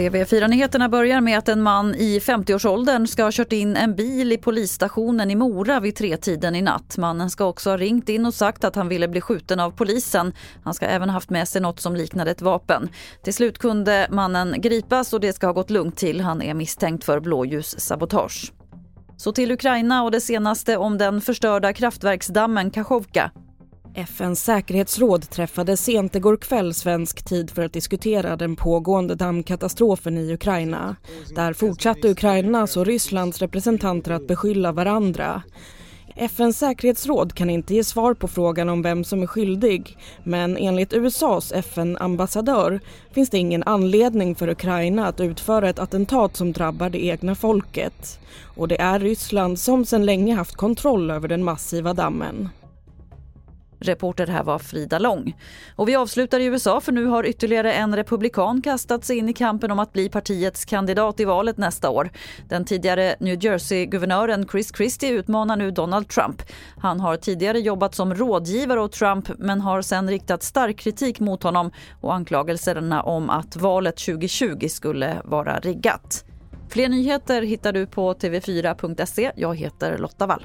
TV4-nyheterna börjar med att en man i 50-årsåldern ska ha kört in en bil i polisstationen i Mora vid tretiden i natt. Mannen ska också ha ringt in och sagt att han ville bli skjuten av polisen. Han ska även ha haft med sig något som liknade ett vapen. Till slut kunde mannen gripas och det ska ha gått lugnt till. Han är misstänkt för blåljussabotage. Så till Ukraina och det senaste om den förstörda kraftverksdammen Kachovka. FNs säkerhetsråd träffade sent igår kväll svensk tid för att diskutera den pågående dammkatastrofen i Ukraina. Där fortsatte Ukrainas och Rysslands representanter att beskylla varandra. FNs säkerhetsråd kan inte ge svar på frågan om vem som är skyldig men enligt USAs FN-ambassadör finns det ingen anledning för Ukraina att utföra ett attentat som drabbar det egna folket. Och det är Ryssland som sedan länge haft kontroll över den massiva dammen. Reporter här var Frida Lång. Och vi avslutar i USA för nu har ytterligare en republikan kastat sig in i kampen om att bli partiets kandidat i valet nästa år. Den tidigare New Jersey-guvernören Chris Christie utmanar nu Donald Trump. Han har tidigare jobbat som rådgivare åt Trump men har sen riktat stark kritik mot honom och anklagelserna om att valet 2020 skulle vara riggat. Fler nyheter hittar du på tv4.se. Jag heter Lotta Wall.